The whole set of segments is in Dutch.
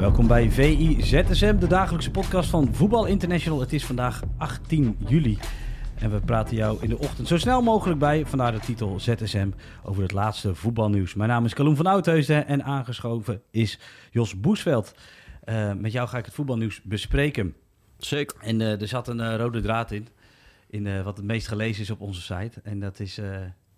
Welkom bij VI ZSM, de dagelijkse podcast van Voetbal International. Het is vandaag 18 juli en we praten jou in de ochtend zo snel mogelijk bij. Vandaar de titel ZSM over het laatste voetbalnieuws. Mijn naam is Kaloen van Oudheusden en aangeschoven is Jos Boesveld. Uh, met jou ga ik het voetbalnieuws bespreken. Zeker. En uh, er zat een uh, rode draad in, in wat het meest gelezen is op onze site. En dat is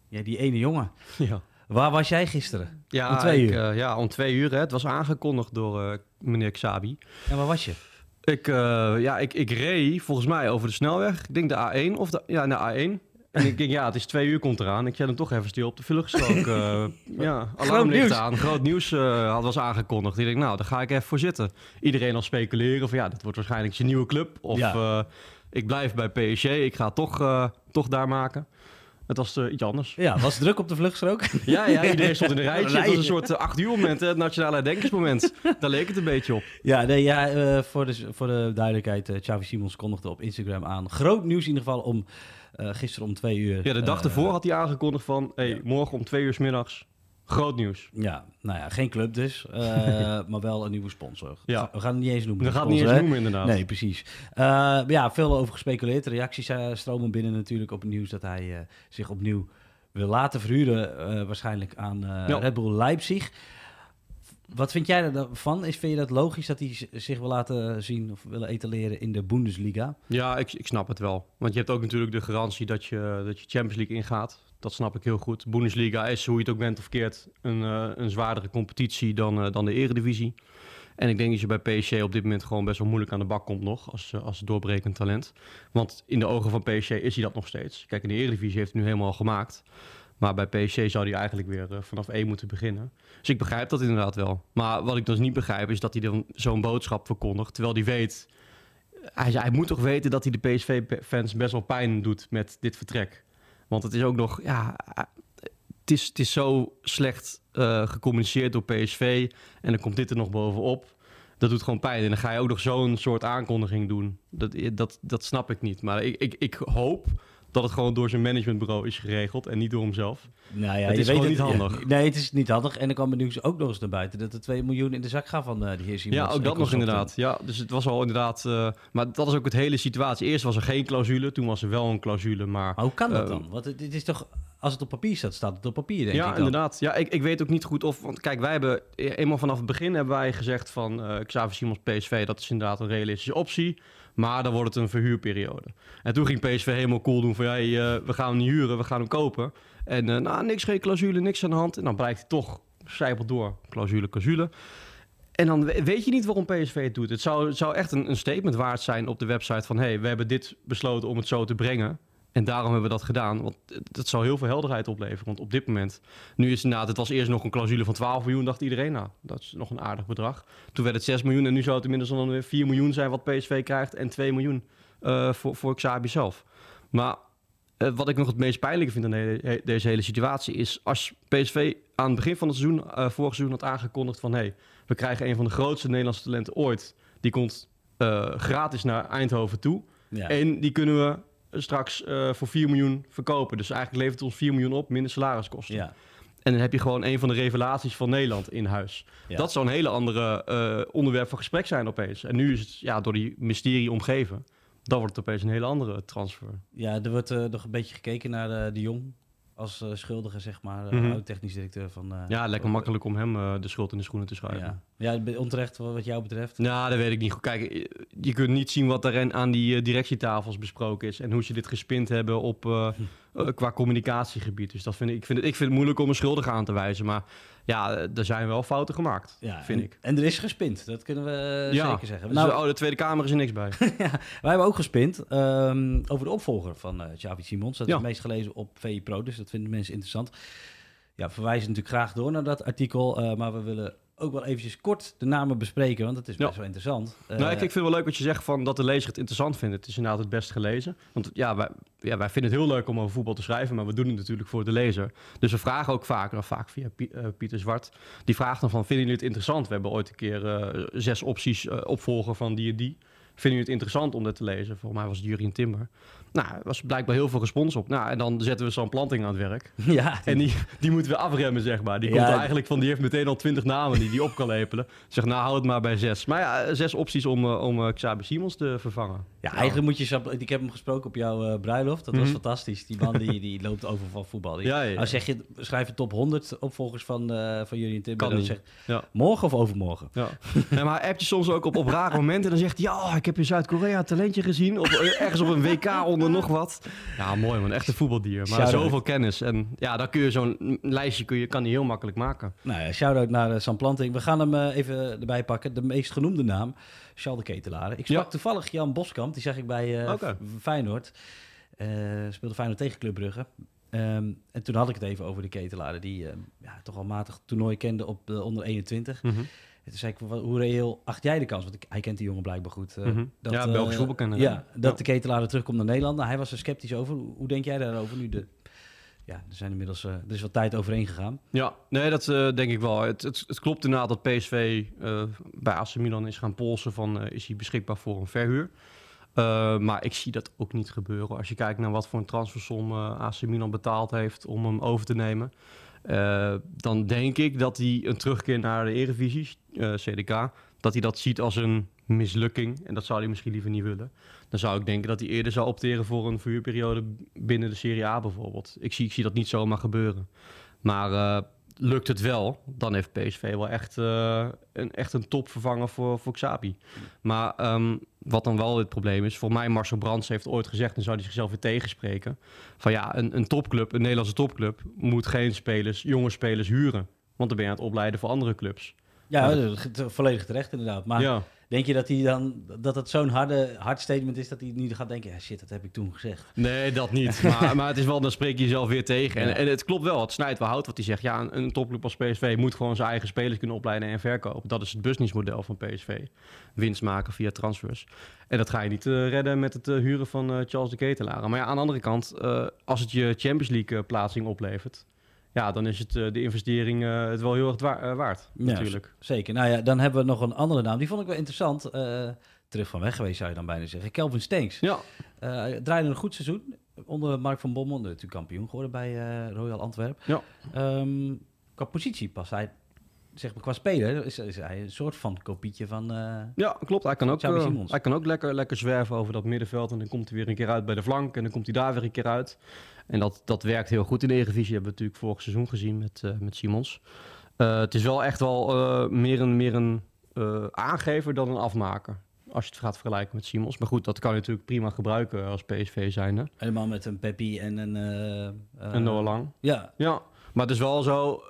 ja, die ene jongen. Ja. Waar was jij gisteren? Ja, om twee ik, uur. uh, ja, om twee uur. Hè. Het was aangekondigd door uh, meneer Xabi. En waar was je? Ik, uh, ja, ik, ik reed volgens mij over de snelweg. Ik denk de A1 of de, ja, de A1. En ik denk, ja, het is twee uur komt eraan. Ik zet hem toch even stil op de vluchtstrook. ja, alarmlicht aan. Groot nieuws had was aangekondigd. Ik denk, nou, daar ga ik even voor zitten. Iedereen al speculeren van, ja, dit wordt waarschijnlijk je nieuwe club. Of ja. ik blijf bij PSG. Ik ga het toch, toch daar maken. Het was uh, iets anders. Ja, was druk op de vluchtstrook? ja, ja, iedereen stond in de rijtje. Het was een soort uh, acht uur moment, het nationale herdenkingsmoment. Daar leek het een beetje op. Ja, nee, ja uh, voor, de, voor de duidelijkheid, uh, Xavi Simons kondigde op Instagram aan. Groot nieuws in ieder geval om gisteren om twee uur. Ja, de dag ervoor had hij aangekondigd van, hey, ja. morgen om twee uur s middags Groot nieuws. Ja, nou ja, geen club dus, uh, maar wel een nieuwe sponsor. Ja. We gaan het niet eens noemen. We gaan het niet eens noemen, inderdaad. Nee, precies. Uh, ja, veel over gespeculeerd. Reacties uh, stromen binnen natuurlijk op het nieuws dat hij zich opnieuw wil laten verhuren, waarschijnlijk aan ja. Red Bull Leipzig. Wat vind jij ervan? Is, vind je dat logisch dat hij zich wil laten zien of willen etaleren in de Bundesliga? Ja, ik, ik snap het wel. Want je hebt ook natuurlijk de garantie dat je, dat je Champions League ingaat. Dat snap ik heel goed. Bundesliga is, hoe je het ook bent of keert, een, uh, een zwaardere competitie dan, uh, dan de eredivisie. En ik denk dat je bij PSG op dit moment gewoon best wel moeilijk aan de bak komt nog als, uh, als doorbrekend talent. Want in de ogen van PSG is hij dat nog steeds. Kijk, in de eredivisie heeft hij nu helemaal gemaakt. Maar bij PSG zou hij eigenlijk weer vanaf één moeten beginnen. Dus ik begrijp dat inderdaad wel. Maar wat ik dus niet begrijp is dat hij dan zo'n boodschap verkondigt. Terwijl hij weet, hij, hij moet toch weten dat hij de PSV-fans best wel pijn doet met dit vertrek. Want het is ook nog, ja, het is, het is zo slecht uh, gecommuniceerd door PSV. En dan komt dit er nog bovenop. Dat doet gewoon pijn. En dan ga je ook nog zo'n soort aankondiging doen. Dat, dat, dat snap ik niet. Maar ik, ik, ik hoop dat het gewoon door zijn managementbureau is geregeld en niet door hemzelf. Nou ja, het je is weet gewoon het, niet handig. Ja, nee, het is niet handig. En er kwam het nieuws ook nog eens naar buiten dat er 2 miljoen in de zak gaat van uh, die heer Simons. Ja, ook dat nog inderdaad. Ja, dus het was al inderdaad... Uh, maar dat is ook het hele situatie. Eerst was er geen clausule, toen was er wel een clausule, maar... Maar hoe kan dat uh, dan? Want dit is toch... Als het op papier staat, staat het op papier, denk ja, ik Ja, inderdaad. Ja, ik, ik weet ook niet goed of... Want kijk, wij hebben... Eenmaal vanaf het begin hebben wij gezegd van... Xavier Simons PSV, dat is inderdaad een realistische optie. Maar dan wordt het een verhuurperiode. En toen ging PSV helemaal cool doen van... Ja, uh, we gaan hem niet huren, we gaan hem kopen. En uh, nou, niks, geen clausule, niks aan de hand. En dan blijkt hij toch, zijpelt door, clausule, clausule. En dan weet je niet waarom PSV het doet. Het zou, zou echt een, een statement waard zijn op de website van... hey, we hebben dit besloten om het zo te brengen. En daarom hebben we dat gedaan. Want dat zou heel veel helderheid opleveren. Want op dit moment... Nu is het inderdaad... Het was eerst nog een clausule van 12 miljoen. Dacht iedereen, nou, dat is nog een aardig bedrag. Toen werd het 6 miljoen. En nu zou het inmiddels dan weer 4 miljoen zijn wat PSV krijgt. En 2 miljoen uh, voor, voor Xabi zelf. Maar uh, wat ik nog het meest pijnlijke vind aan de, deze hele situatie... is als PSV aan het begin van het seizoen... Uh, vorig seizoen had aangekondigd van... hey, we krijgen een van de grootste Nederlandse talenten ooit. Die komt gratis naar Eindhoven toe. Ja. En die kunnen we straks uh, voor 4 miljoen verkopen. Dus eigenlijk levert het ons 4 miljoen op, minder salariskosten. Ja. En dan heb je gewoon een van de revelaties van Nederland in huis. Ja. Dat zou een hele andere uh, onderwerp van gesprek zijn opeens. En nu is het ja, door die mysterie omgeven. Dan wordt het opeens een hele andere transfer. Ja, er wordt uh, nog een beetje gekeken naar de, de Jong als uh, schuldige, zeg maar, mm -hmm. oud-technisch directeur van... Uh, ja, lekker makkelijk om hem de schuld in de schoenen te schuiven. Ja, ja onterecht wat jou betreft? Ja, dat weet ik niet goed. Kijk, je kunt niet zien wat er aan die directietafels besproken is... en hoe ze dit gespind hebben op, qua communicatiegebied. Dus dat vind ik, ik, vind het, ik vind het moeilijk om een schuldige aan te wijzen, maar... Ja, er zijn wel fouten gemaakt, ja, vind en, ik. En er is gespind, dat kunnen we ja, zeker zeggen. Dus, nou, oh, de Tweede Kamer is er niks bij. ja, wij hebben ook gespind um, over de opvolger van uh, Xavi Simons. Dat ja. is het meest gelezen op VI Pro, dus dat vinden mensen interessant. Ja, verwijzen natuurlijk graag door naar dat artikel, uh, maar we willen ook wel eventjes kort de namen bespreken, want dat is Ja. best wel interessant. Eh, nou, ik, ik vind het wel leuk wat je zegt van dat de lezer het interessant vindt. Het is inderdaad het best gelezen. Want ja wij, ja, wij vinden het heel leuk om over voetbal te schrijven, maar we doen het natuurlijk voor de lezer. Dus we vragen ook vaker, vaak via eh, Pieter Zwart, die vraagt dan van, vinden jullie het interessant? We hebben ooit een keer eh, zes opties eh, opvolgen van die en die. Vinden jullie het interessant om dit te lezen? Volgens mij was het Jurien Timber. Nou, er was blijkbaar heel veel respons op. Nou, en dan zetten we zo'n planting aan het werk. ja, En die, die moeten we afremmen, zeg maar. Die komt eigenlijk van, die heeft meteen al twintig namen die die op kan lepelen. Zeg, nou, hou het maar bij zes. Maar ja, zes opties om, eh, om eh, Xabi Simons te vervangen. ja, eigenlijk moet je... Ik heb hem gesproken op jouw eh, bruiloft. Dat was Mhm. fantastisch. Die man die, die loopt over van voetbal. Die, Ja, ja. Nou zeg je, schrijf je top 100 opvolgers van, eh van jullie in Timber. Kan Dan Ja. morgen of overmorgen? Ja. maar hebt je soms ook op, op rare momenten. Dan zegt hij, ja, ik heb in Zuid-Korea een talentje gezien. Of eh, ergens op een WK onder nog wat. Ja, mooi man. Echt een voetbaldier. Maar zoveel kennis. En ja, dan kun je zo'n lijstje kun je, kan hij heel makkelijk maken. Nou ja, shout-out naar eh, Sam Planting. We gaan hem eh, even erbij pakken. De meest genoemde naam, Charles de Ketelaar. Ik sprak Ja. toevallig Jan Boskamp. Die zag ik bij. F- Feyenoord. Eh, speelde Feyenoord tegen Club Brugge. Ehm, en toen had ik het even over de Ketelaren. Die eh, ja, toch al matig toernooi kende op de onder 21. Mhm. En toen zei ik, "Wat- hoe reëel acht jij de kans? Want ik, hij kent die jongen blijkbaar goed. eh, Mhm. dat, Ja, eh, Belgisch voetbalkenner, hè? Ja, dat Ja. de Ketelaar terugkomt naar Nederland. Nou, hij was er sceptisch over. Hoe, denk jij daarover nu? De, ja, er zijn inmiddels eh, er is wat tijd overheen gegaan. Ja, nee, dat denk ik wel. Het, het, het klopt inderdaad dat PSV bij AC Milan is gaan polsen van is hij beschikbaar voor een verhuur. Maar ik zie dat ook niet gebeuren. Als je kijkt naar wat voor een transfersom AC Milan betaald heeft om hem over te nemen. Eh, dan denk ik dat hij een terugkeer naar de Eredivisie, eh, CDK, dat hij dat ziet als een mislukking. En dat zou hij misschien liever niet willen. Dan zou ik denken dat hij eerder zou opteren voor een verhuurperiode binnen de Serie A bijvoorbeeld. Ik zie, ik zie dat niet zomaar gebeuren. Maar eh, lukt het wel, dan heeft PSV wel echt, eh, een, echt een topvervanger voor, voor Xabi. Maar ehm, wat dan wel het probleem is, voor mij Marcel Brands heeft ooit gezegd, en zou hij zichzelf weer tegenspreken, van ja, een, een topclub, een Nederlandse topclub, moet geen spelers, jonge spelers huren. Want dan ben je aan het opleiden voor andere clubs. Ja, volledig terecht inderdaad. Maar ja. Denk je dat hij dan dat het zo'n harde hard statement is dat hij niet gaat denken, ja shit, dat heb ik toen gezegd. Nee, dat niet. Maar, maar het is wel, dan spreek je jezelf weer tegen. En, Ja. en het klopt wel, het snijdt wel hout wat hij zegt. Ja, een, een topclub als PSV moet gewoon zijn eigen spelers kunnen opleiden en verkopen. Dat is het businessmodel van PSV. Winst maken via transfers. En dat ga je niet eh, redden met het eh, huren van eh, Charles de Ketelaar. Maar ja, aan de andere kant, als het je Champions League plaatsing oplevert... Ja, dan is het, eh, de investering eh, het wel heel erg eh, waard, Ja, natuurlijk. Zeker. Nou ja, dan hebben we nog een andere naam. Die vond ik wel interessant. terug van weg geweest zou je dan bijna zeggen. Kelvin Stenks. Ja, draaide een goed seizoen. Onder Mark van Bommel. Natuurlijk kampioen geworden bij Royal Antwerp. Ja. Ehm, qua positie past hij, zeg maar qua speler, is, is hij een soort van kopietje van... eh, Ja, klopt. Hij kan ook, eh, hij kan ook lekker, lekker zwerven over dat middenveld. En dan komt hij weer een keer uit bij de flank. En dan komt hij daar weer een keer uit. En dat, dat werkt heel goed in de Eredivisie. Hebben we natuurlijk vorig seizoen gezien met, eh, met Simons. Het is wel echt wel meer een, meer een aangever dan een afmaker. Als je het gaat vergelijken met Simons. Maar goed, dat kan je natuurlijk prima gebruiken als PSV zijnde. helemaal met een Peppi en een... eh, eh, en Noah Lang. Ja, Ja, maar het is wel zo.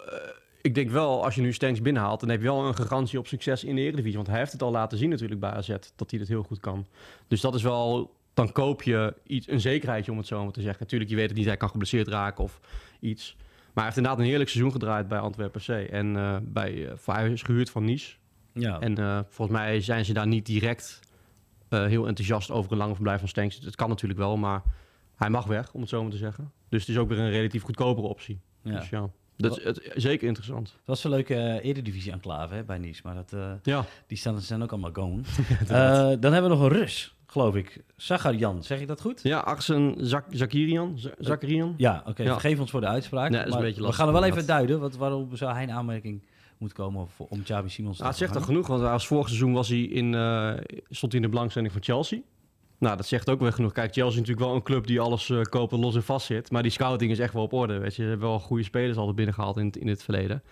Ik denk wel, als je nu Stenks binnenhaalt, dan heb je wel een garantie op succes in de Eredivisie. Want hij heeft het al laten zien natuurlijk bij AZ, dat hij het heel goed kan. Dus dat is wel, dan koop je iets, een zekerheidje om het zo maar te zeggen. Natuurlijk, je weet het niet, hij kan geblesseerd raken of iets. Maar hij heeft inderdaad een heerlijk seizoen gedraaid bij Antwerpen C. En eh, bij, eh, hij is gehuurd van Nice. ja. En eh, volgens mij zijn ze daar niet direct heel enthousiast over een lange verblijf van Stenks. Het kan natuurlijk wel, maar hij mag weg, om het zo maar te zeggen. Dus het is ook weer een relatief goedkopere optie. ja. Dus ja, dat is het, zeker interessant. Het was een leuke uh, eredivisie-enclave hè, bij Nice, maar dat, eh, Ja, die staan, zijn ook allemaal gone. Eh, dan hebben we nog een Rus, geloof ik. Jan, zeg ik dat goed? ja Arsen Zak Zakirian. Zakirian. Ja, oké. Ja. Vergeef ons voor de uitspraak. Nee, dat maar we gaan er wel even duiden. Wat, waarom zou hij in aanmerking moeten komen voor, om Xabi Simons te het zegt al genoeg, want was vorig seizoen was hij in, eh, stond hij in de belangstelling van Chelsea. Nou, dat zegt ook weer genoeg. Kijk, Chelsea is natuurlijk wel een club die alles eh koopt en los en vast zit. Maar die scouting is echt wel op orde. Weet je. Ze hebben wel goede spelers altijd binnengehaald in, het- in het verleden.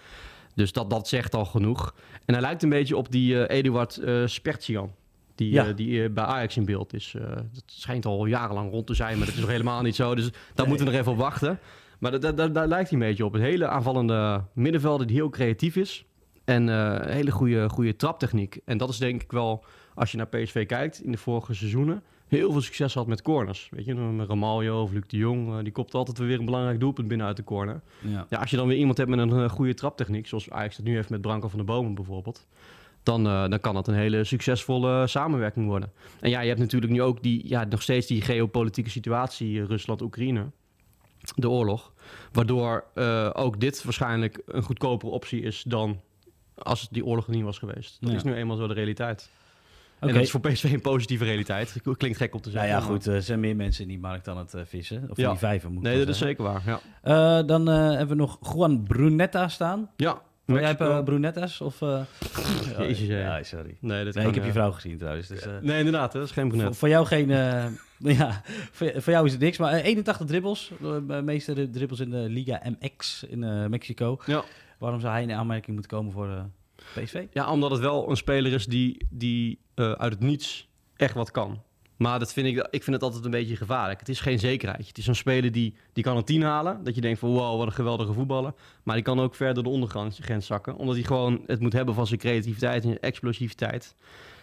Dus dat, dat zegt al genoeg. En hij lijkt een beetje op die eh, Eduard eh Spertian. Die, Ja. die bij Ajax in beeld is. Dat schijnt al jarenlang rond te zijn, maar dat is nog helemaal niet zo. Dus daar Nee. moeten we nog even op wachten. Maar da- da- da- daar lijkt hij een beetje op. Een hele aanvallende middenvelder die heel creatief is. En een hele goede, goede traptechniek. En dat is denk ik wel, als je naar PSV kijkt in de vorige seizoenen, heel veel succes had met corners. Weet je, met Ramaljo of Luc de Jong, eh, die kopt altijd weer een belangrijk doelpunt binnen uit de corner. Ja. Ja, als je dan weer iemand hebt met een eh, goede traptechniek, zoals Ajax het nu heeft met Branko van de Bomen bijvoorbeeld, dan, eh, dan kan dat een hele succesvolle samenwerking worden. En ja, je hebt natuurlijk nu ook die, ja, nog steeds die geopolitieke situatie, Rusland-Oekraïne, de oorlog, waardoor ook dit waarschijnlijk een goedkopere optie is dan als die oorlog er niet was geweest. Dat Ja. is nu eenmaal zo de realiteit. Oké. En dat is voor PSV een positieve realiteit. Klinkt gek om te Nou zeggen. ja, maar- goed. Er zijn meer mensen in die markt dan het eh, vissen. Of in Ja. die vijver, moet ik Nee, dat is zeker waar. Ja, Eh, dan eh, hebben we nog Juan Brunetta staan. ja Jij hebt Mexico. eh, Brunetta's? Of, eh, Jezus, ja. ja, sorry. Nee, dat Nee, kan, ik heb je vrouw gezien trouwens. Dus, eh, Nee, inderdaad, dat is geen voor, brunet. voor jou geen... eh, ja, voor, voor jou is het niks. Maar eh, 81 dribbles. De meeste dribbles in de Liga MX in eh, Mexico. Ja. Waarom zou hij in aanmerking moeten komen voor eh, PSV? Ja, omdat het wel een speler is die, die eh, uit het niets echt wat kan. Maar dat vind ik, ik vind het altijd een beetje gevaarlijk. Het is geen zekerheid. Het is een speler die, die kan een 10 halen. Dat je denkt van wow, wat een geweldige voetballer. Maar die kan ook verder de ondergrens zakken. Omdat hij gewoon het moet hebben van zijn creativiteit en zijn explosiviteit.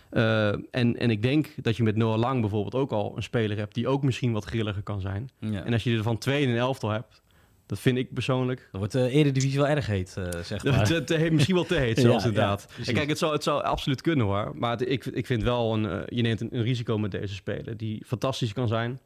Eh, en, en ik denk dat je met Noah Lang bijvoorbeeld ook al een speler hebt... die ook misschien wat grilliger kan zijn. Ja. En als je er van twee in een elftal hebt... dat vind ik persoonlijk Dan wordt de Eredivisie wel erg heet, eh, zeg maar. te, te heet, misschien wel te heet zelfs ja, inderdaad. en kijk, het zou, het zou absoluut kunnen hoor. Maar het- ik, ik vind wel, een, eh, je neemt een, een risico met deze speler die fantastisch kan zijn.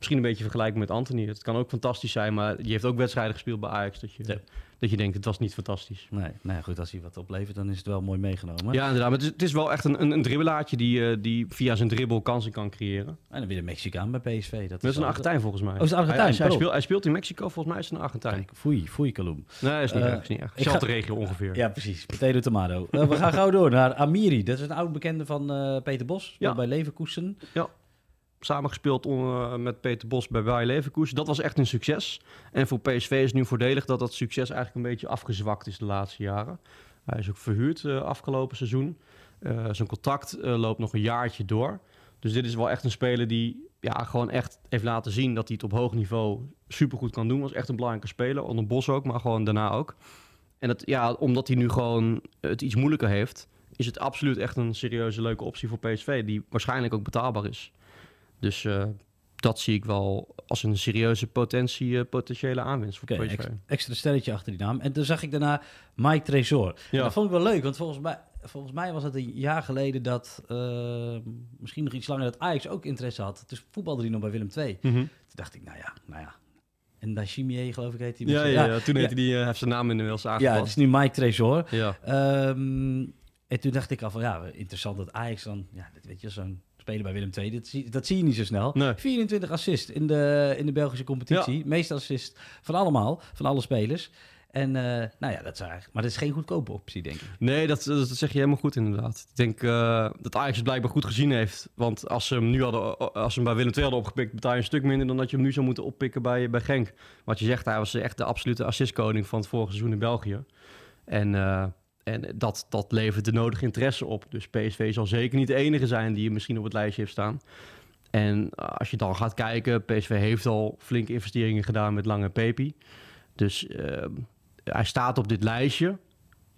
Misschien een beetje vergelijkbaar met Anthony. Het kan ook fantastisch zijn, maar die heeft ook wedstrijden gespeeld bij Ajax. Dat je, Ja. dat je denkt, het was niet fantastisch. Nee, nou ja, goed, als hij wat oplevert, dan is het wel mooi meegenomen. Ja, inderdaad. Maar het is, het is wel echt een, een, een dribbelaartje die, eh, die via zijn dribbel kansen kan creëren. En dan weer een Mexicaan bij PSV. Dat Dat is een Argentijn volgens mij. Oh, is Argentijn? Hij, hij, hij Pardon. speelt, hij speelt in Mexico, volgens mij is het een Argentijn. Kijk, foei, foei Kalum. Nee, is niet Eh, erg. Is niet erg. ga- regio ongeveer. Ja, precies. Potato tomato. Eh, we gaan gauw door naar Amiri. Dat is een oud bekende van Peter Bos. Ja. Bij Leverkusen. Samengespeeld eh, met Peter Bos bij Bayer Leverkusen. Dat was echt een succes. En voor PSV is het nu voordelig dat dat succes eigenlijk een beetje afgezwakt is de laatste jaren. Hij is ook verhuurd eh, afgelopen seizoen. Eh, zijn contract loopt nog een jaartje door. Dus dit is wel echt een speler die ja, gewoon echt heeft laten zien dat hij het op hoog niveau supergoed kan doen. Was echt een belangrijke speler. Onder Bos ook, maar gewoon daarna ook. En het, ja, omdat hij nu gewoon het iets moeilijker heeft, is het absoluut echt een serieuze leuke optie voor PSV. Die waarschijnlijk ook betaalbaar is. Dus eh, dat zie ik wel als een serieuze potentie, eh, potentiële aanwinst voor PSV. ex- extra sterretje achter die naam. En toen zag ik daarna Mike Tresor. Ja. Dat vond ik wel leuk, want volgens mij, volgens mij was het een jaar geleden dat, eh, misschien nog iets langer, dat Ajax ook interesse had. Dus voetbalde hij nog bij Willem II. Mhm. Toen dacht ik, nou ja, nou ja. En Dachimier, geloof ik, heet hij. Ja, ja, toen hij die, heeft zijn naam inmiddels Ja, het aangepast. is nu Mike Tresor. Ja, Ehm, en toen dacht ik al van, ja, interessant dat Ajax dan, ja, weet je, zo'n bij Willem II, dat zie, dat zie je niet zo snel. Nee. 24 assist in de, in de Belgische competitie. Meeste assist van allemaal, van alle spelers. En eh, nou ja, dat is eigenlijk, maar dat is geen goedkope optie, denk ik. Nee, dat, dat, dat zeg je helemaal goed inderdaad. Ik denk eh, dat Ajax het blijkbaar goed gezien heeft. Want als ze hem nu hadden, als ze hem bij Willem II hadden opgepikt, betaal je een stuk minder dan dat je hem nu zou moeten oppikken bij, bij Genk. Wat je zegt, hij was echt de absolute assistkoning van het vorige seizoen in België. En, eh, en dat, dat levert de nodige interesse op. Dus PSV zal zeker niet de enige zijn die misschien op het lijstje heeft staan. En als je dan gaat kijken, PSV heeft al flinke investeringen gedaan met Lange Pepi. Dus eh, hij staat op dit lijstje.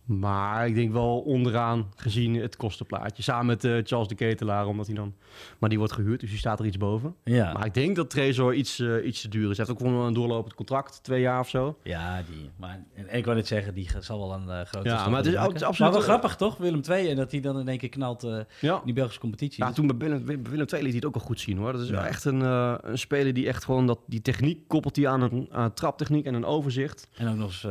Maar ik denk wel onderaan gezien het kostenplaatje. Samen met eh, Charles de Ketelaar, omdat hij dan... Maar die wordt gehuurd, dus die staat er iets boven. Ja, Maar ik denk dat Trezor iets, eh, iets te duur is. Hij heeft ook gewoon een doorlopend contract, twee jaar of zo. ja die. Maar en ik wou net zeggen, die zal wel een eh, grote Ja, maar het is het absoluut- Maar wel grappig, toch? Willem II. En dat hij dan in één keer knalt in die Belgische competitie. Ja, Dus- toen bij Willem, Willem II liet hij het ook al goed zien hoor. Dat is Ja. echt een, een speler die echt gewoon dat, die techniek koppelt hij aan een, aan een traptechniek en een overzicht. En ook nog eens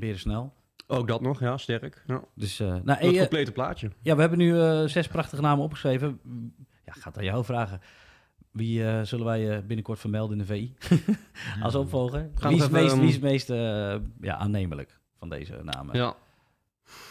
uh, snel. Ook dat nog, ja, sterk. Ja. Dus, uh, nou, Het hey, complete plaatje. Ja, we hebben nu uh, zes prachtige namen opgeschreven. Ja, ik ga het aan jou vragen. Wie uh, zullen wij uh, binnenkort vermelden in de VI als opvolger? Gaan wie, is meest, um... wie is meest uh, ja, aannemelijk van deze namen? Ja.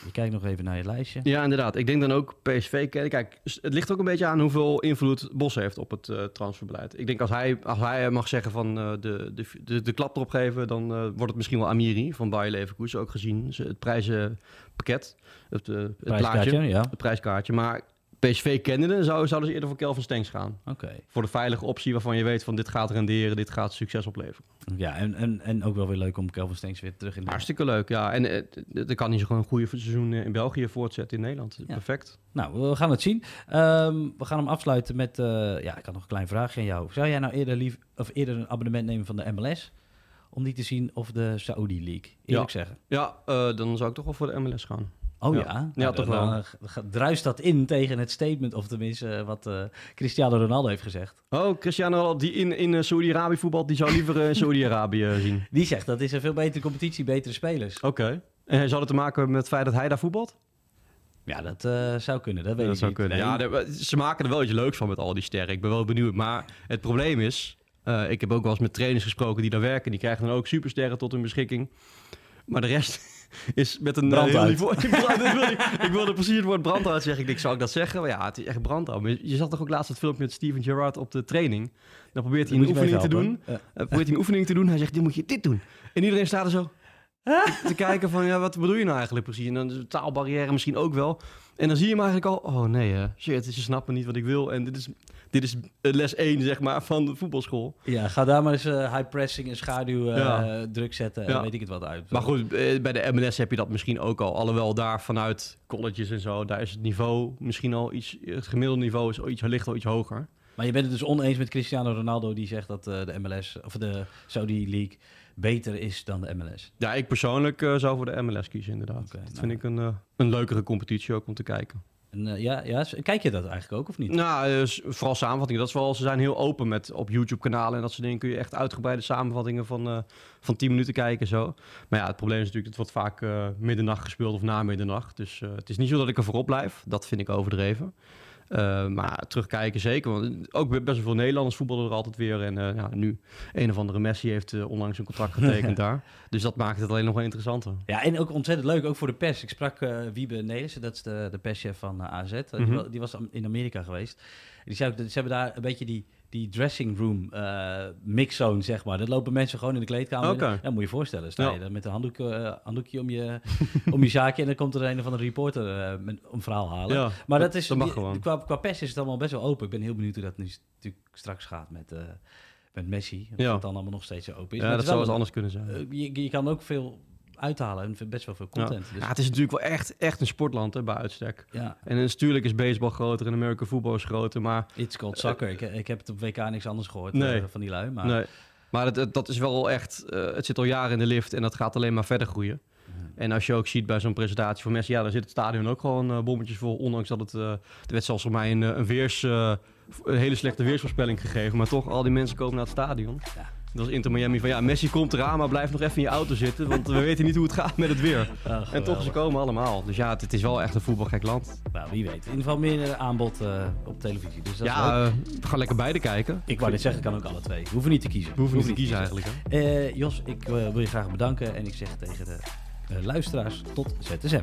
Je kijkt nog even naar je lijstje. Ja, inderdaad. Ik denk dan ook PSV. Kijk, het ligt ook een beetje aan hoeveel invloed Bos heeft op het uh, transferbeleid. Ik denk als hij, als hij mag zeggen van uh, de, de, de, de klap erop geven, dan uh, wordt het misschien wel Amiri van Bayer Leverkusen. Ook gezien het prijzenpakket, het, het prijskaartje, plaatje, ja. het prijskaartje. Maar PSV kennende zou, zouden ze eerder voor Kelvin Stengs gaan. Oké. Voor de veilige optie waarvan je weet van dit gaat renderen, dit gaat succes opleveren. Ja, en, en, en ook wel weer leuk om Kelvin Stenks weer terug in de... Hartstikke leuk, ja. En eh, dan kan hij zich gewoon een goede seizoen eh, in België voortzetten in Nederland. Ja. Perfect. Nou, we gaan het zien. Ehm, we gaan hem afsluiten met... eh, ja, ik had nog een klein vraagje aan jou. Zou jij nou eerder, lief, of eerder een abonnement nemen van de MLS... om die te zien of de Saudi League? Eerlijk zeggen. Ja, dan zou ik toch wel voor de MLS gaan. Oh ja? Ja. Nou, toch wel. Dan, eh, druist dat in tegen het statement... of tenminste eh, wat eh, Cristiano Ronaldo heeft gezegd. Oh, Cristiano Ronaldo, die in, in Saudi-Arabië voetbalt, die zou liever in Saudi-Arabië zien. Die zegt dat is een veel betere competitie, betere spelers. Oké. En zou dat te maken hebben met het feit dat hij daar voetbalt? Ja, dat zou kunnen. Dat weet dat ik zou niet. kunnen. Ja, de- ze maken er wel iets leuks van met al die sterren. Ik ben wel benieuwd. Maar het probleem is, ik heb ook wel eens met trainers gesproken die daar werken. Die krijgen dan ook supersterren tot hun beschikking. Maar de rest is met een eh, Brand heel uit. niveau. Ik wilde, ik wilde- precies het woord brandhout zeggen. Ik denk, zou ik dat zeggen? Maar ja, het is echt. Maar Je zag toch ook laatst het filmpje met Steven Gerrard op de training. Dan probeert hij een oefening te doen. Uh, probeert hij een oefening te doen. Hij zegt, nu moet je dit doen. En iedereen staat er zo te, te kijken van, ja, wat bedoel je nou eigenlijk precies? En dan de taalbarrière misschien ook wel. En dan zie je hem eigenlijk al, oh nee, eh, shit, ze snappen niet wat ik wil. En dit is, dit is les 1, zeg maar, van de voetbalschool. Ja, ga daar maar eens eh, high pressing en schaduw Ja. druk zetten Ja. weet ik het wat uit. Maar goed, eh, bij de MLS heb je dat misschien ook al. Alhoewel daar vanuit colleges en zo, daar is het niveau misschien al iets, het gemiddelde niveau is iets, ligt al iets hoger. Maar je bent het dus oneens met Cristiano Ronaldo die zegt dat de MLS of de Saudi League beter is dan de MLS. Ja, ik persoonlijk eh, zou voor de MLS kiezen inderdaad. Dat nou. vind ik een, eh, een leukere competitie ook om te kijken. En, eh, ja, ja, kijk je dat eigenlijk ook of niet? Nou, vooral samenvattingen. Dat is wel, ze zijn heel open met op YouTube-kanalen en dat soort dingen. Kun je echt uitgebreide samenvattingen van, van 10 minuten kijken en zo. Maar ja, het probleem is natuurlijk, het wordt vaak middernacht gespeeld of na middernacht. Dus het is niet zo dat ik er voorop blijf. Dat vind ik overdreven. Eh, maar terugkijken zeker. Want ook best wel veel Nederlanders voetballen er altijd weer. En eh, ja, nu een of andere Messi heeft eh, onlangs een contract getekend daar. Dus dat maakt het alleen nog wel interessanter. Ja, en ook ontzettend leuk, ook voor de pers. Ik sprak Wiebe Nelissen, dat is de, de perschef van AZ. Eh, die, Mhm. wa- die was in Amerika geweest. Die zei ook, dat ze hebben daar een beetje die, die dressing room eh mixzone, zeg maar. Dat lopen mensen gewoon in de kleedkamer. Ja, moet je je voorstellen. Sta je daar met een handdoek, eh, handdoekje om je, om je zaakje en dan komt er een of andere reporter eh, met een verhaal halen. Ja, maar dat, is, dat mag die- gewoon. Qua, qua pers is het allemaal best wel open. Ik ben heel benieuwd hoe dat nu natuurlijk straks gaat met, eh, met Messi. Of Ja. het dan allemaal nog steeds zo open is. Ja, Maar dat zou wel eens anders kunnen zijn. eh, je, je kan ook veel uithalen en best wel veel content. Ja. Dus, Ja, het is natuurlijk wel echt, echt een sportland hè, bij uitstek. ja, En natuurlijk is baseball groter en American football is groter, maar... it's called soccer. ik, ik heb het op WK niks anders gehoord Nee. eh, van die lui. Maar, Nee. Maar het, het- dat is wel echt... eh, het zit al jaren in de lift en dat gaat alleen maar verder groeien. En als je ook ziet bij zo'n presentatie van Messi... Ja, daar zit het stadion ook gewoon eh, bommetjes vol. Ondanks dat het... eh er werd zelfs voor mij een, een, weers, een hele slechte weersvoorspelling gegeven. Maar toch, al die mensen komen naar het stadion. Ja. Dat was Inter Miami van... Ja, Messi komt eraan, maar blijf nog even in je auto zitten. Want we weten niet hoe het gaat met het weer. En toch, ze komen allemaal. Dus ja, het, het is wel echt een voetbalgek land. Nou, wie weet. In ieder geval meer eh, aanbod eh, op televisie. Dus dat. Ja, we gaan lekker beide kijken. ik wou dit zeggen, kan ook alle twee. We hoeven niet te kiezen. We hoeven niet te kiezen eigenlijk. Hè? Jos, ik wil je graag bedanken en ik zeg tegen de luisteraars tot ZSM.